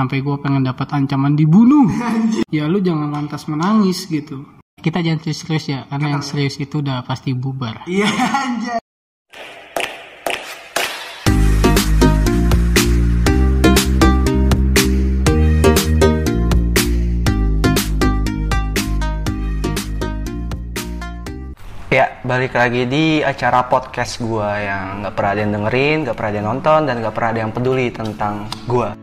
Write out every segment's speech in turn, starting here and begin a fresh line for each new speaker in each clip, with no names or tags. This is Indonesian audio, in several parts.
sampai gue pengen dapat ancaman dibunuh. Ya lu jangan lantas menangis gitu. Kita jangan serius-serius ya karena yang serius itu udah pasti bubar.
Iya anjay.
Ya, balik lagi di acara podcast gua yang nggak pernah ada yang dengerin, nggak pernah ada yang nonton, dan nggak pernah ada yang peduli tentang gua.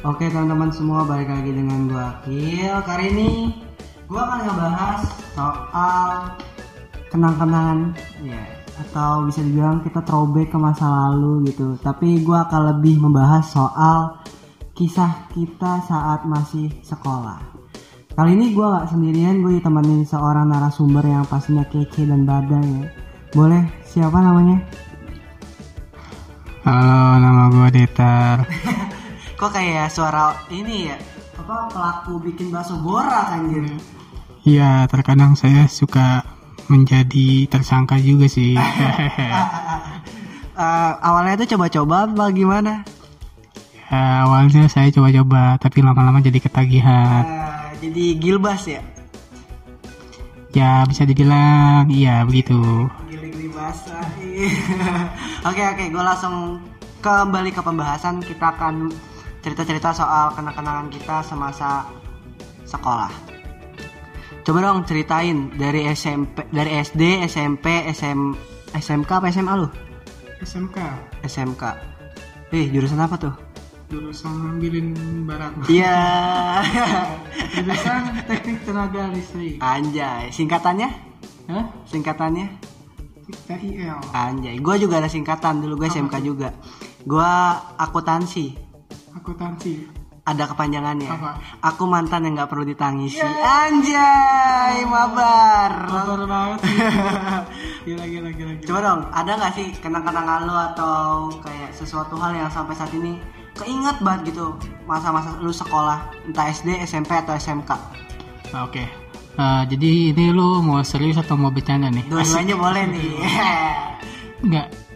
Oke teman-teman semua balik lagi dengan gua Akil. Kali ini gua akan ngebahas soal kenang-kenangan ya atau bisa dibilang kita throwback ke masa lalu gitu. Tapi gua akan lebih membahas soal kisah kita saat masih sekolah. Kali ini gua nggak sendirian, gue ditemenin seorang narasumber yang pastinya kece dan badai ya. Boleh siapa namanya?
halo nama gue Detar
Kok kayak suara ini ya? Apa pelaku bikin bakso borak anjir?
Iya, terkadang saya suka menjadi tersangka juga sih.
Eh, awalnya itu coba-coba apa gimana?
Ya, awalnya saya coba-coba, tapi lama-lama jadi ketagihan.
Eh, jadi gilbas ya?
Ya, bisa dibilang iya begitu.
Giling basah. Oke oke, gue langsung kembali ke pembahasan. Kita akan cerita-cerita soal kenang-kenangan kita semasa sekolah. Coba dong ceritain dari SMP, dari SD, SMP, SM, SMK apa SMA lu?
SMK,
SMK. Eh, jurusan apa tuh?
jurusan ngambilin barang.
Iya.
jurusan teknik tenaga listrik.
Anjay, singkatannya?
Hah?
Singkatannya?
TIL.
Anjay, gue juga ada singkatan dulu gue SMK juga. Gue akuntansi.
Akuntansi.
Ada kepanjangannya.
Apa?
Aku mantan yang nggak perlu ditangisi. Anjay, mabar.
Kotor banget. Gila, gila, gila, gila.
Coba dong, ada nggak sih kenang-kenangan lo atau kayak sesuatu hal yang sampai saat ini keinget banget gitu masa-masa lu sekolah entah SD, SMP atau SMK.
Nah, Oke. Eh, jadi ini lu mau serius atau mau bercanda nih?
Dua-duanya boleh nih.
Enggak.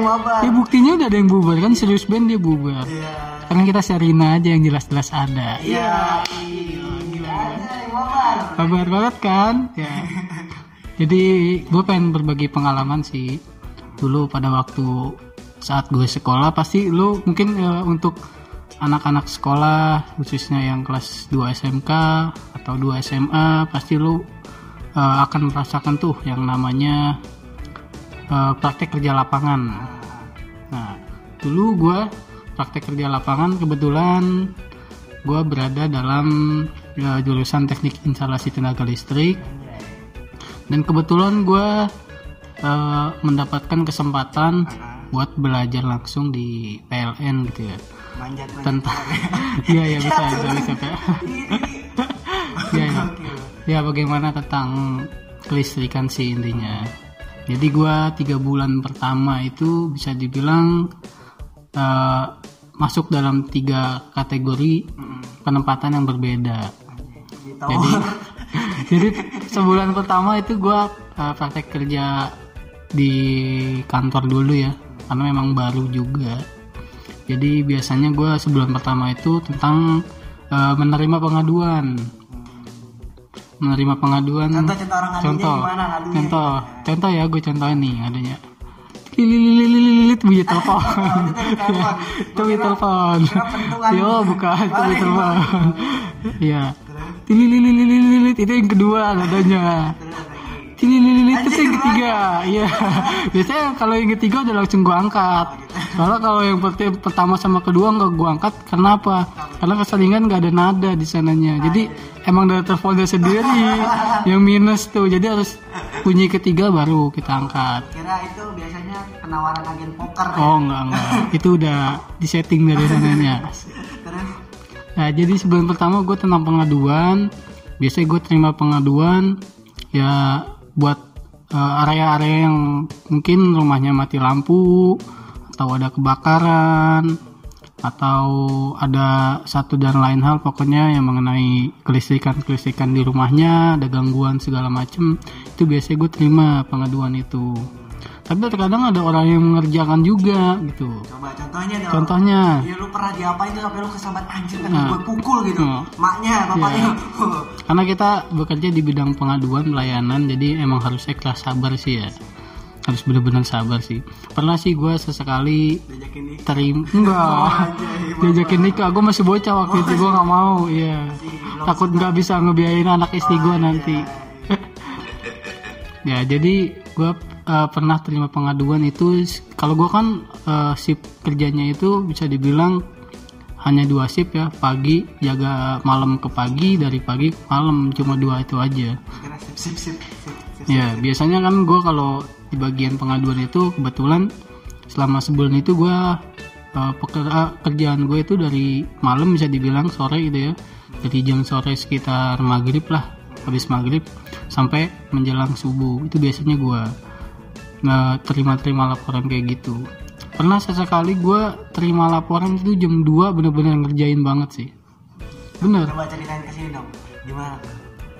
Mabar.
Ya buktinya udah ada yang bubar kan serius band dia bubar.
Iya.
Karena kita Serina aja yang jelas-jelas ada.
Iya. Anjay, mabar.
Kabar banget kan? Ya. Jadi gue pengen berbagi pengalaman sih. Dulu pada waktu saat gue sekolah pasti lu mungkin eh, untuk anak-anak sekolah khususnya yang kelas 2 SMK atau 2 SMA pasti lu eh, akan merasakan tuh yang namanya eh, praktek kerja lapangan. Nah, dulu gue praktek kerja lapangan kebetulan gue berada dalam ya, jurusan teknik instalasi tenaga listrik. Dan kebetulan gue eh, mendapatkan kesempatan buat belajar langsung di PLN gitu ya.
Manjat manjat.
tentang iya ya bisa bisa bisa ya, ya. ya bagaimana tentang kelistrikan sih intinya jadi gua tiga bulan pertama itu bisa dibilang eh, masuk dalam tiga kategori penempatan yang berbeda. Jadi jadi sebulan pertama itu gua eh, praktek kerja di kantor dulu ya karena memang baru juga. Jadi biasanya gue sebulan pertama itu tentang eh, menerima pengaduan menerima pengaduan.
Contoh-contoh orang
contoh.
gimana ngadunya?
contoh. Contoh ya gue contohin nih adanya. Lilililililit bunyi telepon. itu bunyi telepon. yo bukan itu bunyi telepon. Iya. Lilililililit itu yang kedua adanya. Lililililit itu yang ketiga. iya. Biasanya kalau yang ketiga udah langsung gua angkat soalnya kalau yang pert- pertama sama kedua nggak gua angkat kenapa karena keseringan nggak ada nada di sananya. Jadi emang dari teleponnya sendiri yang minus tuh. Jadi harus bunyi ketiga baru kita angkat.
Kira itu biasanya penawaran agen poker ya.
oh enggak enggak itu udah disetting dari sananya. Nah, jadi sebelum pertama gue tentang pengaduan. Biasanya gue terima pengaduan ya buat eh, area-area yang mungkin rumahnya mati lampu atau ada kebakaran atau ada satu dan lain hal pokoknya yang mengenai kelistrikan-kelistrikan di rumahnya, ada gangguan segala macem itu biasanya gue terima pengaduan itu. tapi terkadang ada orang yang mengerjakan juga gitu
Coba contohnya dong.
contohnya
Ya lu pernah diapain tuh sampai lu kesambat anjir kan
Nah.
gue pukul gitu.
Nah.
Maknya, bapaknya.
karena kita bekerja di bidang pengaduan pelayanan jadi emang harus ikhlas sabar sih ya harus benar-benar sabar sih. Pernah sih gue sesekali terima enggak. diajakin nikah. Gue masih bocah waktu itu gue nggak mau iya. takut nggak bisa ngebiayain anak istri gue nanti. ya jadi gue uh, pernah terima pengaduan itu. Kalau gue kan uh, shift kerjanya itu bisa dibilang hanya dua shift ya. Pagi jaga malam ke pagi dari pagi ke malam. Cuma dua itu aja.
Sip sip sip sip. sip.
Ya, biasanya kan gue kalau di bagian pengaduan itu kebetulan selama sebulan itu gue uh, peker- kerjaan gue itu dari malam bisa dibilang sore gitu ya. Dari jam sore sekitar maghrib lah, habis maghrib sampai menjelang subuh. Itu biasanya gue nggak terima-terima laporan kayak gitu. Pernah sesekali gue terima laporan itu jam 2 bener-bener ngerjain banget sih. Bener.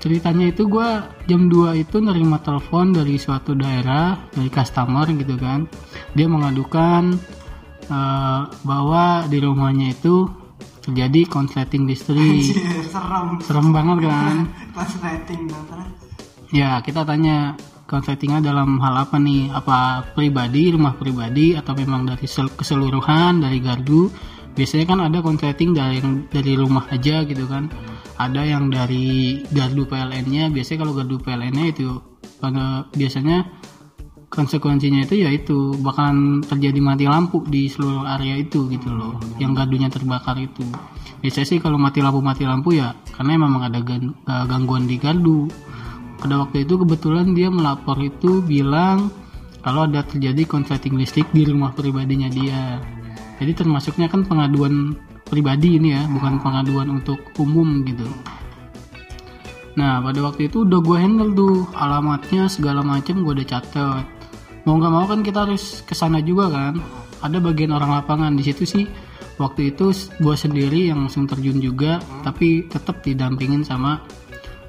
Ceritanya itu gue jam 2 itu nerima telepon dari suatu daerah dari customer gitu kan. Dia mengadukan eh, bahwa di rumahnya itu terjadi konsleting listrik.
Anjir, serem.
serem banget kan?
Terus.
ya kita tanya konsletingnya dalam hal apa nih? Apa pribadi rumah pribadi atau memang dari sel- keseluruhan dari gardu? Biasanya kan ada konsleting dari dari rumah aja gitu kan ada yang dari gardu PLN-nya biasanya kalau gardu PLN-nya itu pada biasanya konsekuensinya itu yaitu bakalan terjadi mati lampu di seluruh area itu gitu loh yang gardunya terbakar itu. Biasanya sih kalau mati lampu mati lampu ya karena memang ada eh, gangguan di gardu. Pada waktu itu kebetulan dia melapor itu bilang kalau ada terjadi konsleting listrik di rumah pribadinya dia. Jadi termasuknya kan pengaduan pribadi ini ya bukan pengaduan untuk umum gitu. Nah pada waktu itu udah gue handle tuh alamatnya segala macam gue udah catet mau nggak mau kan kita harus ke sana juga kan. Ada bagian orang lapangan di situ sih waktu itu gue sendiri yang langsung terjun juga tapi tetap didampingin sama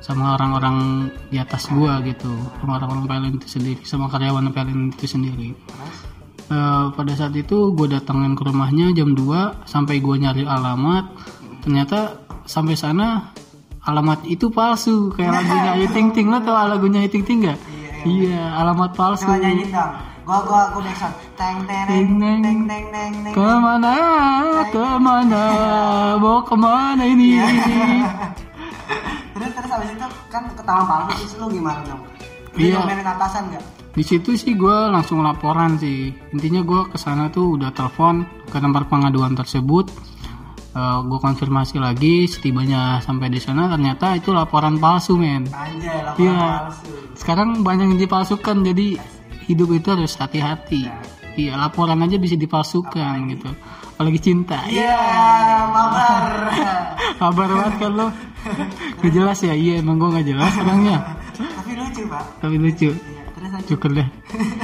sama orang-orang di atas gua gitu sama orang-orang PLN itu sendiri sama karyawan PLN itu sendiri Eh, pada saat itu gue datangin ke rumahnya jam 2 sampai gue nyari alamat ternyata sampai sana alamat itu palsu kayak lagunya Ayu Ting Ting lo tau lagunya Ayu Ting Ting gak? Iya alamat palsu
Coba nyanyi dong. Gua gua gua backsound. Teng teng teng teng teng teng teng.
Ke mana, ke mana, mau ke mana ini?
Terus terus habis itu kan ketahuan palsu terus lu gimana dong? Lu
Iya.
ngomelin atasan gak?
Di situ sih gue langsung laporan sih. Intinya gue ke sana tuh udah telepon ke nomor pengaduan tersebut. gue konfirmasi lagi, setibanya sampai di sana ternyata itu laporan palsu men.
Anjay laporan
Iya.
palsu.
Sekarang banyak yang dipalsukan jadi hidup itu harus hati-hati. Iya laporan aja bisa dipalsukan gitu. Apalagi cinta.
Iya, mabar.
Kabar banget kan lo. Gak jelas ya, iya emang gue gak jelas orangnya.
Tapi lucu, Pak.
Tapi lucu. Syukur deh.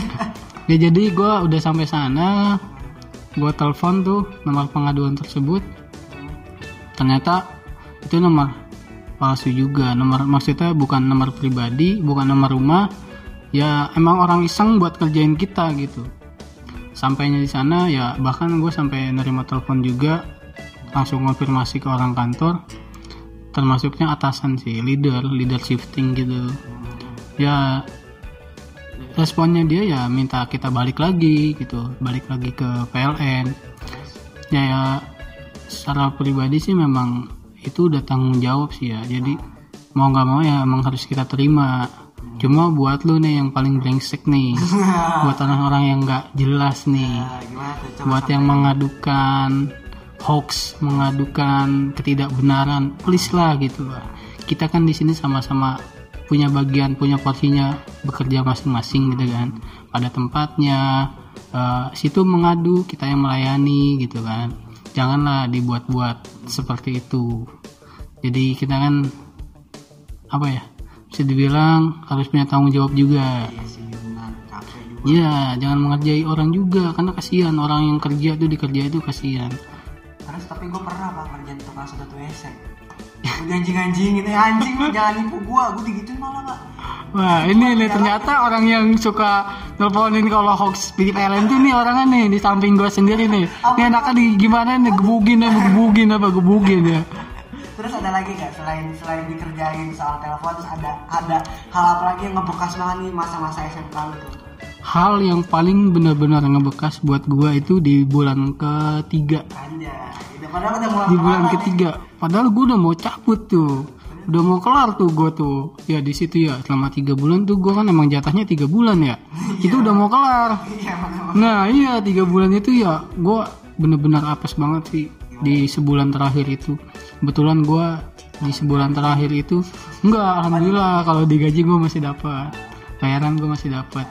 ya jadi gue udah sampai sana, gue telepon tuh nomor pengaduan tersebut. Ternyata itu nomor palsu juga. Nomor maksudnya bukan nomor pribadi, bukan nomor rumah. Ya emang orang iseng buat kerjain kita gitu. Sampainya di sana ya bahkan gue sampai nerima telepon juga langsung konfirmasi ke orang kantor termasuknya atasan sih leader leader shifting gitu ya responnya dia ya minta kita balik lagi gitu. Balik lagi ke PLN ya, ya secara pribadi sih memang itu udah tanggung jawab sih ya. Jadi mau nggak mau ya emang harus kita terima. Cuma buat lu nih yang paling brengsek nih. Buat orang-orang yang nggak jelas nih?
Coba
buat yang mengadukan hoax, mengadukan ketidakbenaran, please lah gitu lah. Kita kan di sini sama-sama punya bagian, punya porsinya bekerja masing-masing gitu kan. Pada tempatnya, eh, situ mengadu, kita yang melayani gitu kan. Janganlah dibuat-buat seperti itu. Jadi kita kan apa ya? Bisa dibilang harus punya tanggung jawab juga.
Iya
jangan mengerjai orang juga karena kasihan orang yang kerja itu dikerja itu kasihan.
Terus tapi gue pernah bang ngerjain tukang sedot WC. Udah anjing-anjing gitu, anjing lu jangan nipu gua, gue digituin malah pak.
Wah ini nih ternyata orang yang suka nelponin kalau hoax di PLN tuh nih orangnya nih di samping gue sendiri nih. Ini anaknya di gimana nih gebugin apa gebugin apa gebugin ya.
Terus ada lagi gak selain selain dikerjain soal telepon terus ada ada hal apa lagi yang ngebekas banget nih masa-masa SMK tuh?
Hal yang paling benar-benar ngebekas buat gue itu di bulan ketiga.
Anjay,
Di bulan ketiga. Padahal gue udah mau cabut tuh. Udah mau kelar tuh gue tuh. Ya di situ ya selama tiga bulan tuh gue kan emang jatahnya tiga bulan ya. Itu udah mau kelar.
Iya,
Nah iya tiga bulan itu ya gue bener-bener apes banget sih di sebulan terakhir itu. Kebetulan gue di sebulan terakhir itu enggak alhamdulillah kalau digaji gue masih dapat bayaran gue masih dapat.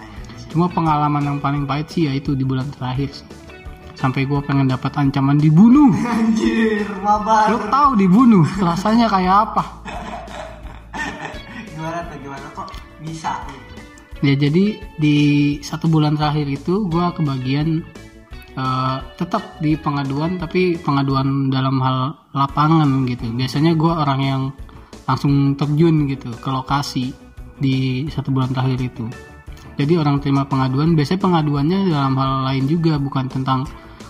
Cuma pengalaman yang paling pahit sih ya itu di bulan terakhir sih. Sampai gue pengen dapat ancaman dibunuh.
Anjir, mabar.
Lo tahu dibunuh rasanya kayak apa?
Gimana tuh gimana kok bisa?
Ya jadi di satu bulan terakhir itu gue kebagian eh, tetap di pengaduan tapi pengaduan dalam hal lapangan gitu. Biasanya gue orang yang langsung terjun gitu ke lokasi di satu bulan terakhir itu. Jadi orang terima pengaduan biasanya pengaduannya dalam hal lain juga bukan tentang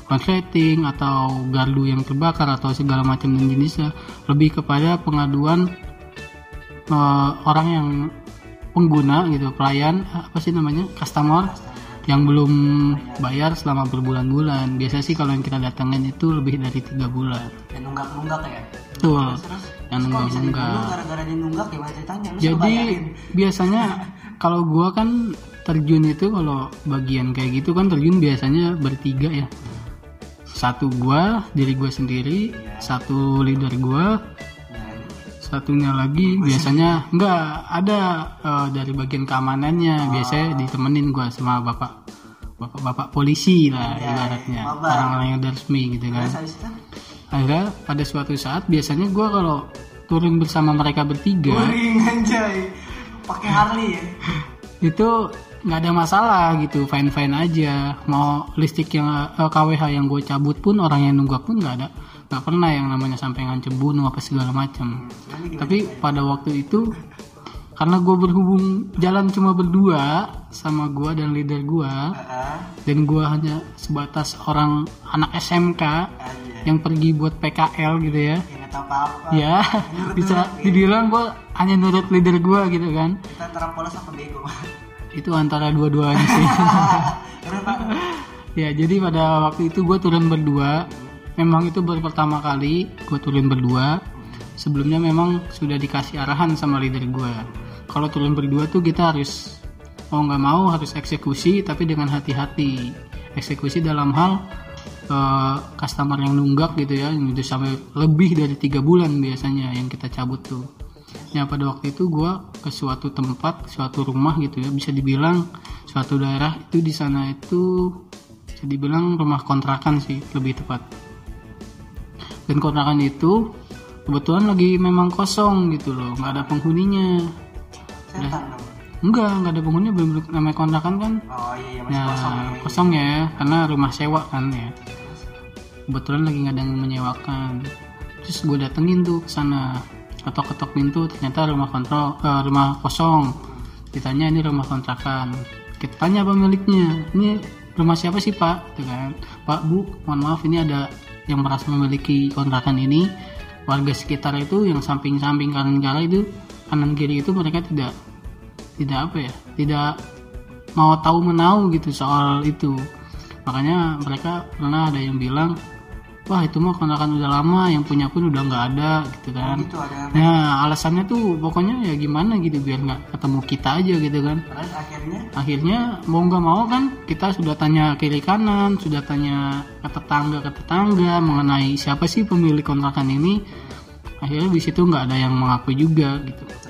konsleting atau gardu yang terbakar atau segala macam dan jenisnya lebih kepada pengaduan eh, orang yang pengguna gitu pelayan apa sih namanya customer yang belum bayar selama berbulan-bulan. Biasa sih kalau yang kita datangin itu lebih dari tiga bulan.
Dan nunggak-nunggak ya.
betul.
Terus
yang nunggak-nunggak.
gara-gara dia nunggak gimana ceritanya? Lu
jadi biasanya kalau gua kan terjun itu kalau bagian kayak gitu kan terjun biasanya bertiga ya satu gua diri gua sendiri. Satu leader gua. Satunya lagi biasanya enggak ada eh, dari bagian keamanannya. Biasanya ditemenin gua sama bapak bapak bapak polisi lah ibaratnya.
mabar.
orang-orang yang udah resmi gitu kan. Akhirnya pada suatu saat biasanya gua kalau turun bersama mereka bertiga
Touring anjay. Pakai Harley ya.
itu nggak ada masalah gitu fine fine aja. Mau listrik yang eh, KWH yang gue cabut pun orang yang nunggak pun nggak ada. Nggak pernah yang namanya sampai ngancem bunuh apa segala macam tapi pada waktu itu karena gue berhubung jalan cuma berdua sama gue dan leader gue dan gue hanya sebatas orang anak SMK yang pergi buat PKL gitu ya.
Ya apa-apa.
ya bisa dibilang gue hanya nurut leader gue gitu kan.
Kita antara polos apa bego.
Itu antara dua-duanya sih. Ya, jadi pada waktu itu gue turun berdua. Memang itu baru pertama kali gue turun berdua. Sebelumnya memang sudah dikasih arahan sama leader gue. Kalau turun berdua tuh kita harus mau nggak mau harus eksekusi, tapi dengan hati-hati. Eksekusi dalam hal eh, customer yang nunggak gitu ya, itu sampai lebih dari tiga bulan biasanya yang kita cabut tuh. Ya pada waktu itu gue ke suatu tempat, suatu rumah gitu ya, bisa dibilang suatu daerah itu di sana itu bisa dibilang rumah kontrakan sih lebih tepat. Dan kontrakan itu kebetulan lagi memang kosong gitu loh, nggak ada penghuninya.
Setan.
Enggak, nggak ada penghuni belum namanya kontrakan kan.
Oh iya iya masih
Nah,
kosong ya.
kosong ya, karena rumah sewa kan ya. Kebetulan lagi nggak ada yang menyewakan. Terus gue datengin tuh ke sana, ketok-ketok pintu, ternyata rumah kontrol, eh, rumah kosong. Ditanya ini rumah kontrakan. Kita tanya pemiliknya, ini rumah siapa sih pak? Gitu kan. Pak Bu, mohon maaf ini ada yang merasa memiliki kontrakan ini. Warga sekitar itu yang samping-samping kanan kiri itu kanan kiri itu mereka tidak tidak apa ya tidak mau tahu menau gitu soal itu makanya mereka pernah ada yang bilang wah itu mah kontrakan udah lama yang punya pun udah nggak ada gitu kan.
Itu ada.
nah alasannya tuh pokoknya ya gimana gitu biar nggak ketemu kita aja gitu kan.
Terus akhirnya?
Akhirnya mau nggak mau kan kita sudah tanya kiri kanan sudah tanya ke tetangga ke tetangga mengenai siapa sih pemilik kontrakan ini. Akhirnya di situ nggak ada yang mengaku juga gitu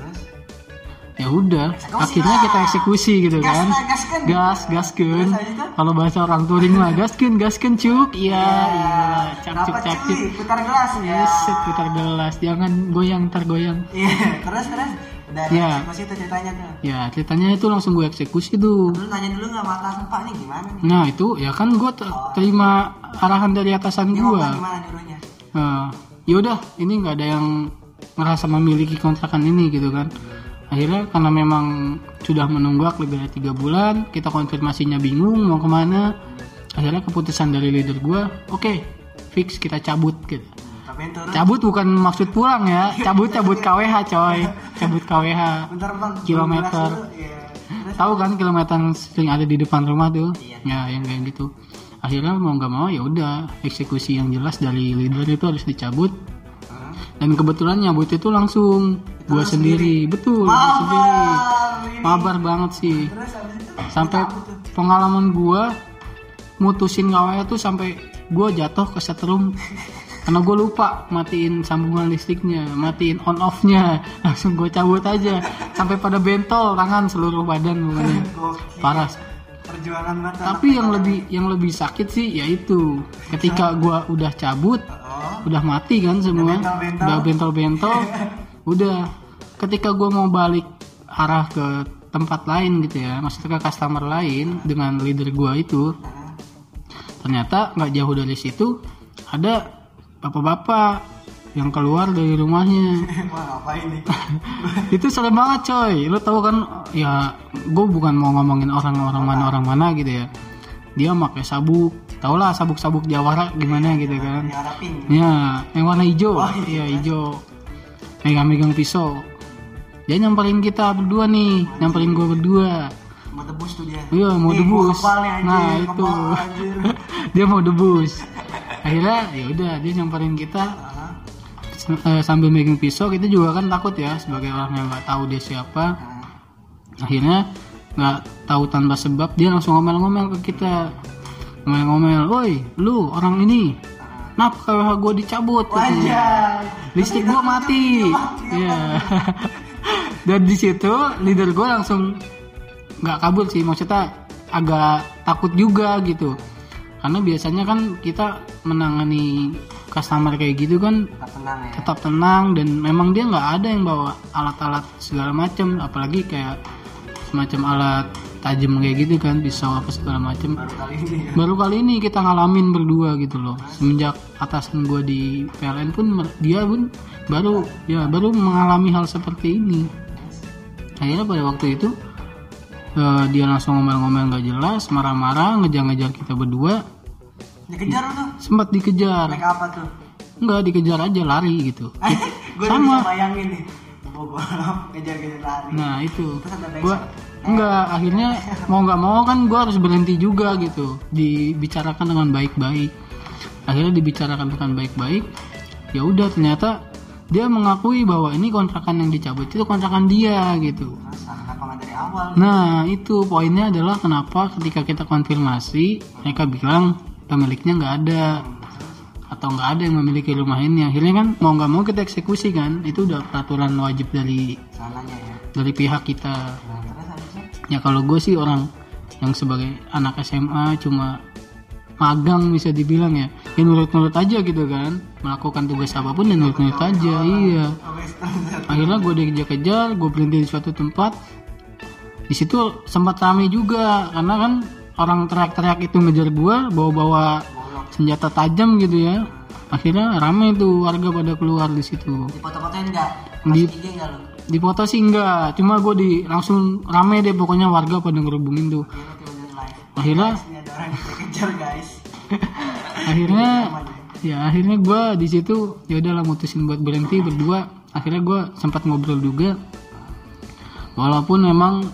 ya udah akhirnya kita eksekusi gitu
Gas
kan gas gaskeun
Terus habis itu?
kalau bahasa orang touring mah gaskeun gaskeun cuk. Iya iya cak cuk cak cuk.
Putar gelas ya.
Set, putar gelas. Jangan goyang tergoyang
Iya, terus terus. Udah
Iya.
eksekusi tuh ceritanya tuh.
ya ceritanya itu langsung gue eksekusi tuh.
Lu nanya dulu nggak mata sempak nih gimana nih?
nah itu ya kan gue terima arahan dari atasan gue
gimana nyuruhnya?
Nah, yaudah ini nggak ada yang ngerasa memiliki kontrakan ini gitu kan akhirnya karena memang sudah menunggak lebih dari tiga bulan kita konfirmasinya bingung mau ke mana akhirnya keputusan dari leader gue oke fix kita cabut gitu
Tapi
cabut bukan maksud pulang ya cabut cabut KWH coy cabut KWH
bentar bang.
Kilometer.
Iya.
Tahu kan kilometer yang sering ada di depan rumah tuh
Iya.
ya yang kayak gitu akhirnya mau nggak mau ya udah eksekusi yang jelas dari leader itu harus dicabut? Dan kebetulan nyabut itu langsung gua sendiri. betul gua sendiri.
Mabar.
banget sih.
Terus
sampai pengalaman gua mutusin KWA tuh sampai gua jatuh ke setrum. Karena gue lupa matiin sambungan listriknya matiin on off nya langsung gue cabut aja. Sampai pada bentol tangan seluruh badan
Gokil.
parah.
Perjuangan banget.
tapi yang lebih yang lebih sakit sih yaitu ketika gua udah cabut
Oh.
udah mati kan semua
bentol-bentol.
udah bentol-bentol udah ketika gua mau balik arah ke tempat lain gitu ya maksudnya ke customer lain dengan leader gua itu ternyata nggak jauh dari situ ada bapak-bapak yang keluar dari rumahnya
Wah ngapain nih?
itu serem banget coy lo tau kan ya gue bukan mau ngomongin orang-orang mana orang mana gitu ya dia pakai sabuk. Tau lah sabuk-sabuk jawara gimana gitu kan.
Diharapin.
ya yang warna hijau.
Oh,
iya. Hijau. Megang-megang pisau. Dia nyamperin kita berdua nih. Nyamperin gue berdua.
Mau tebus tuh dia.
iya mau
gua
debus.
anjir,
nah itu.
Anjir.
dia mau debus. Akhirnya ya udah dia nyamperin kita. Eh, sambil megang pisau kita juga kan takut ya sebagai orang yang nggak tahu dia siapa.
Nah,
akhirnya nggak tahu tanpa sebab dia langsung ngomel-ngomel ke kita ngomel-ngomel woi lu orang ini kenapa KWH gue dicabut.
Wajah.
listrik gue mati Iya. dan di situ leader gue langsung nggak kabur sih maksudnya agak takut juga gitu karena biasanya kan kita menangani customer kayak gitu kan
Tetap tenang ya.
tetap tenang dan memang dia nggak ada yang bawa alat-alat segala macam apalagi kayak semacam alat tajam kayak gitu kan pisau apa segala macam
Baru kali ini ya.
baru kali ini kita ngalamin berdua gitu loh semenjak atasan gue di PLN pun dia pun baru ya baru mengalami hal seperti ini akhirnya pada waktu itu eh, dia langsung ngomel-ngomel nggak jelas marah-marah ngejar-ngejar kita berdua
Dikejar tuh.
sempat dikejar
Naik apa tuh?
nggak dikejar aja lari gitu
gue
Sama.
bisa bayangin nih. Bogor ngejar-ngejar lari.
Nah itu.
Terus ada back
gua enggak akhirnya mau nggak mau kan gua harus berhenti juga gitu. Dibicarakan dengan baik-baik. Akhirnya dibicarakan dengan baik-baik ya udah ternyata dia mengakui bahwa ini kontrakan yang dicabut itu kontrakan dia gitu.
Awal?
nah itu poinnya adalah kenapa ketika kita konfirmasi mereka bilang pemiliknya nggak ada atau nggak ada yang memiliki rumah ini. Akhirnya kan mau nggak mau kita eksekusi kan. Itu udah peraturan wajib dari
Sananya ya.
dari pihak kita.
Nah,
ya kalau gue sih orang yang sebagai anak SMA cuma magang bisa dibilang ya. Ya nurut-nurut aja gitu kan. Melakukan tugas apa pun ya nurut-nurut aja iya. Akhirnya gue dikejar-kejar gue berhenti di suatu tempat. Di situ sempat rame juga karena kan orang teriak-teriak itu ngejar gue bawa-bawa. Senjata tajam gitu ya. Akhirnya rame tuh warga pada keluar di situ.
Di foto-fotoin enggak?
Di-
enggak lu?
di foto sih enggak cuma gue di langsung rame deh pokoknya warga pada ngerubungin tuh. Akhirnya akhirnya ya? akhirnya gue di situ ya udahlah mutusin buat berhenti berdua. Akhirnya gue sempat ngobrol juga. Walaupun memang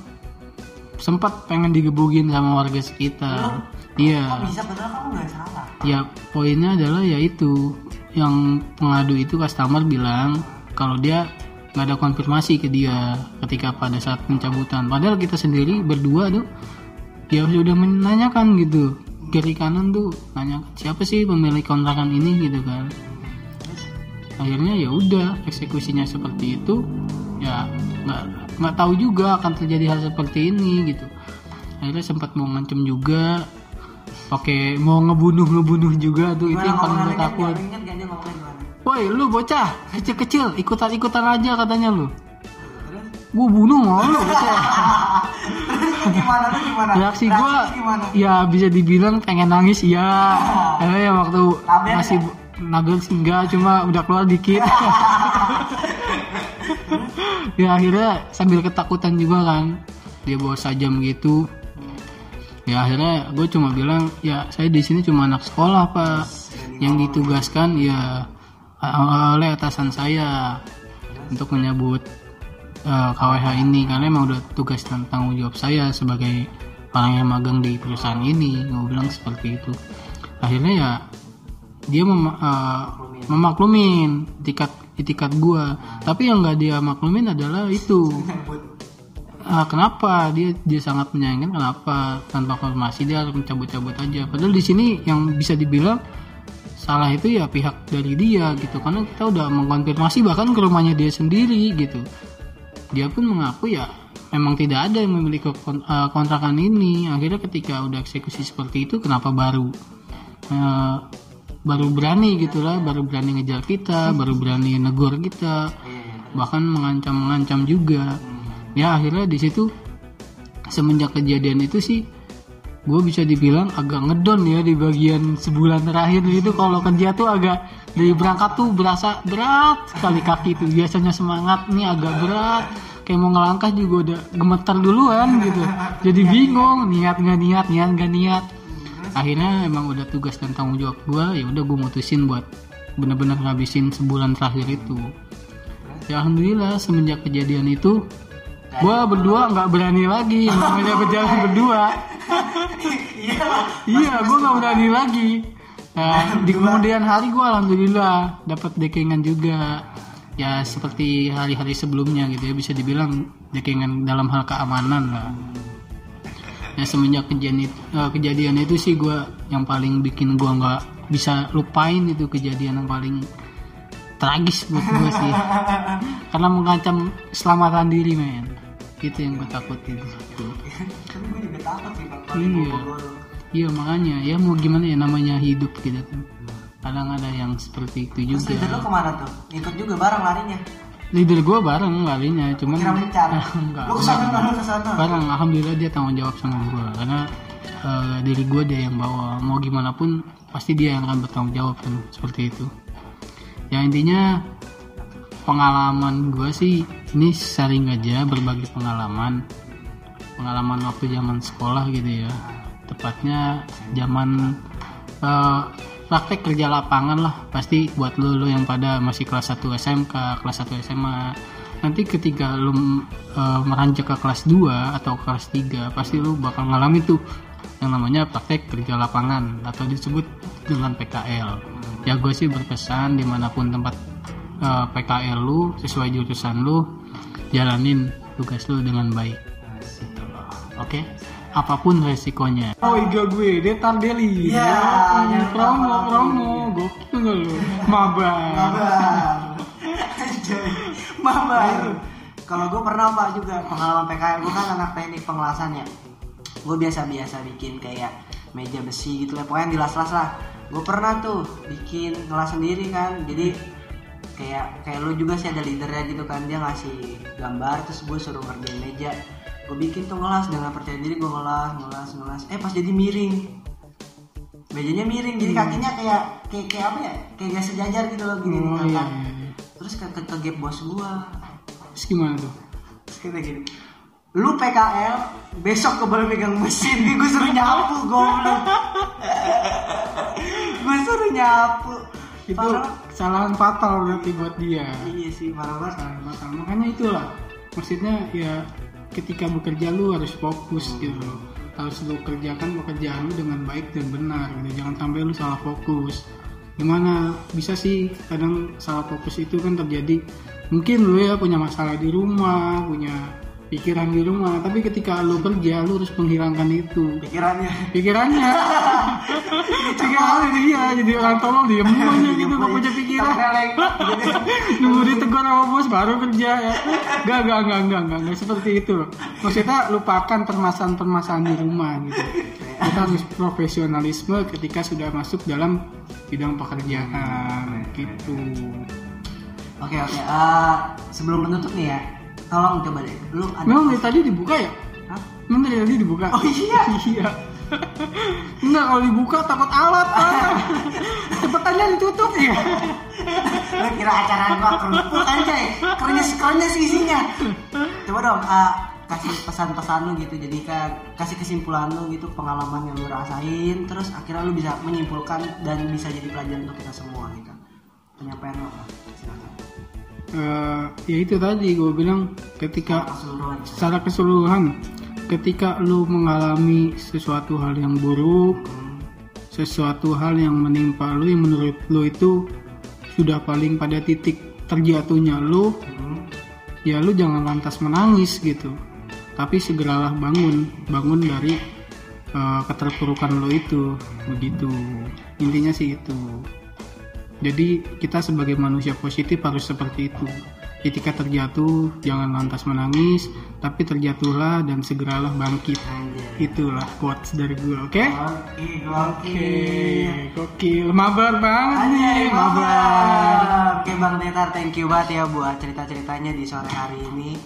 sempat pengen digebukin sama warga sekitar iya.
Bisa? Padahal kamu nggak salah.
ya poinnya adalah ya itu. Yang pengadu itu customer bilang kalau dia nggak ada konfirmasi ke dia ketika pada saat pencabutan. Padahal kita sendiri berdua tuh ya sudah menanyakan gitu. Kiri kanan tuh nanya siapa sih pemilik kontrakan ini? gitu kan. Akhirnya ya udah eksekusinya seperti itu. Ya nggak nggak tahu juga akan terjadi hal seperti ini gitu. Akhirnya sempat mau ngancem juga pakai mau ngebunuh ngebunuh juga tuh itu yang paling gue takut.
dia ngomongnya gimana?
woi lu bocah kecil kecil ikutan ikutan aja katanya lu. Gua bunuh mau lu bocah.
Terus gimana lu gimana?
reaksi
gimana?
ya bisa dibilang pengen nangis ya eh ya waktu
Nabil
masih nabil sih enggak cuma udah keluar dikit. Ya akhirnya sambil ketakutan juga kan. Dia bawa sajam gitu ya akhirnya gue cuma bilang ya saya di sini cuma anak sekolah pak. Yang ditugaskan ya oleh atasan saya untuk menyebut uh, KWH ini. Karena emang udah tugas dan tanggung jawab saya sebagai orang yang magang di perusahaan ini gue bilang seperti itu. Akhirnya ya dia mem, uh, memaklumin etikat etikat gua. Tapi yang nggak dia maklumin adalah itu uh, kenapa? Dia dia sangat menyayangkan kenapa? Tanpa konfirmasi dia harus mencabut-cabut aja. Padahal di sini yang bisa dibilang salah itu ya pihak dari dia gitu. Karena kita udah mengkonfirmasi bahkan ke rumahnya dia sendiri gitu. Dia pun mengaku ya memang tidak ada yang memiliki eh, kontrakan ini. Akhirnya ketika udah eksekusi seperti itu kenapa baru uh, baru berani gitulah baru berani ngejar kita baru berani negor kita. Bahkan mengancam-mengancam juga ya akhirnya di situ semenjak kejadian itu sih gue bisa dibilang agak ngedon ya di bagian sebulan terakhir itu. Kalau kerja tuh agak dari berangkat tuh berasa berat sekali kaki tuh. Biasanya semangat nih agak berat. Kayak mau ngelangkah juga udah gemetar duluan gitu. Jadi bingung niat nggak niat niat nggak niat. Akhirnya emang udah tugas dan tanggung jawab gue ya udah gue mutusin buat bener-bener ngabisin sebulan terakhir itu. Ya alhamdulillah semenjak kejadian itu gue berdua nggak berani lagi namanya berjalan berdua. Iya. Gue nggak berani lagi. Nah, di kemudian hari gue alhamdulillah dapat dekengan juga. Ya seperti hari-hari sebelumnya gitu ya bisa dibilang dekengan dalam hal keamanan lah. Ya semenjak kejadian itu, uh, kejadian itu sih gue yang paling bikin gue nggak bisa lupain itu kejadian yang paling tragis buat gue sih. Karena mengancam keselamatan diri men itu yang gue takutin. Iya. Iya. Makanya. Ya mau gimana ya namanya hidup gitu kan. Kadang ada yang seperti itu juga.
leader lu ke mana tuh? Ikut juga bareng larinya?
Leader gue bareng larinya cuman
kira mencar
enggak,
lu ke sana ke sana.
Bareng alhamdulillah dia tanggung jawab sama gue karena uh, diri gue dia yang bawa. Mau gimana pun pasti dia yang akan bertanggung jawab kan seperti itu. Ya intinya pengalaman gue sih ini sering aja berbagi pengalaman. Pengalaman waktu zaman sekolah gitu ya. Tepatnya zaman uh, praktek kerja lapangan lah. Pasti buat lo lo yang pada masih kelas 1 SMK kelas 1 SMA nanti ketika lo uh, meranjak ke kelas 2 atau kelas 3 pasti lo bakal ngalami tuh yang namanya praktek kerja lapangan atau disebut dengan PKL ya gue sih berpesan di mana pun tempat uh, PKL lu sesuai jurusan lu jalanin tugas lu dengan baik. Oke? Okay? apa pun resikonya. Oh iya gue Detar Deli.
Ya, ya
promo promo. Gokil gak lu? Mabar.
Mabar. Kalau gue pernah pak juga pengalaman PKL gue kan anak teknik pengelasan ya gue biasa-biasa bikin kayak meja besi gitu lah pokoknya di las-las lah. Gue pernah tuh bikin ngelas sendiri kan. Jadi kayak kayak lu juga sih ada leadernya gitu kan dia ngasih gambar terus gue suruh ngerjain meja. Gue bikin tuh ngelas dengan percaya diri gue ngelas ngelas ngelas. Eh pas jadi miring. Mejanya miring jadi kakinya kayak kayak, kayak apa ya? Kayak gak sejajar gitu loh gini
oh, iya,
kan.
iya.
terus ke, ke, ke gap bos gue
terus gimana tuh?
Terus kita gini lu PKL besok ke boleh pegang mesin. Gue suruh nyapu goblok. Gue suruh nyapu
itu kesalahan fatal berarti buat dia.
Iya sih parah banget
kesalahan fatal. Makanya itulah maksudnya ya ketika bekerja lu harus fokus gitu. Loh harus lu kerjakan pekerjaan lu dengan baik dan benar gitu. Jangan sampai lu salah fokus. Gimana? Bisa sih kadang salah fokus itu kan terjadi. Mungkin lu ya punya masalah di rumah punya pikiran di rumah. Tapi ketika lu kerja lu harus menghilangkan itu.
Pikirannya.
Pikirannya pikirannya dia jadi orang tolong diem aja gitu gak punya pikiran. Nunggu ditegur sama bos baru kerja ya. Gak gak gak gak gak, gak seperti itu. Maksudnya lupakan permasalahan-permasalahan di rumah gitu. Kita harus profesionalisme ketika sudah masuk dalam bidang pekerjaan gitu.
Oke oke eh, sebelum menutup nih ya tolong coba deh lu ada
memang dari tadi dibuka ya?
Hah?
memang dari tadi dibuka?
Oh, iya?
iya Enggak kalau dibuka takut alat Pak. Cepetannya ditutup ya.
Lu kira acara gua kerupuk anjay. Kerenyes kerenyes isinya. Coba dong ah, kasih pesan-pesan lu gitu jadi ka- kasih kesimpulan lu gitu pengalaman yang lu rasain terus akhirnya lu bisa menyimpulkan dan bisa jadi pelajaran untuk kita semua gitu penyampaian lu silakan
Eh, ya itu tadi gue bilang ketika
keseluruhan
secara keseluruhan ketika lu mengalami sesuatu hal yang buruk sesuatu hal yang menimpa lu yang menurut lu itu sudah paling pada titik terjatuhnya lu ya lu jangan lantas menangis gitu. Tapi segeralah bangun bangun dari eh, keterpurukan lu itu begitu. Intinya sih itu. Jadi kita sebagai manusia positif harus seperti itu ketika terjatuh jangan lantas menangis tapi terjatuhlah dan segeralah bangkit itulah quotes dari gue oke
Oke, oke.
gokil mabar banget nih
mabar. Oke Bang Detar, thank you banget ya buat cerita-ceritanya di sore hari ini.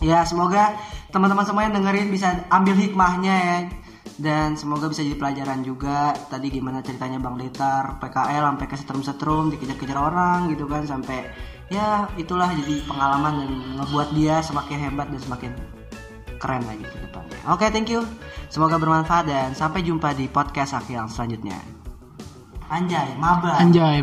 Ya, semoga teman-teman semua yang dengerin bisa ambil hikmahnya ya. Dan semoga bisa jadi pelajaran juga. Tadi gimana ceritanya Bang Detar PKL sampai ke setrum-setrum Dikejar-kejar orang gitu kan Sampai ya itulah jadi pengalaman Dan ngebuat dia semakin hebat dan semakin keren lagi ke depannya. Oke thank you. Semoga bermanfaat dan sampai jumpa di podcast Akil selanjutnya. Anjay, mabar.
Anjay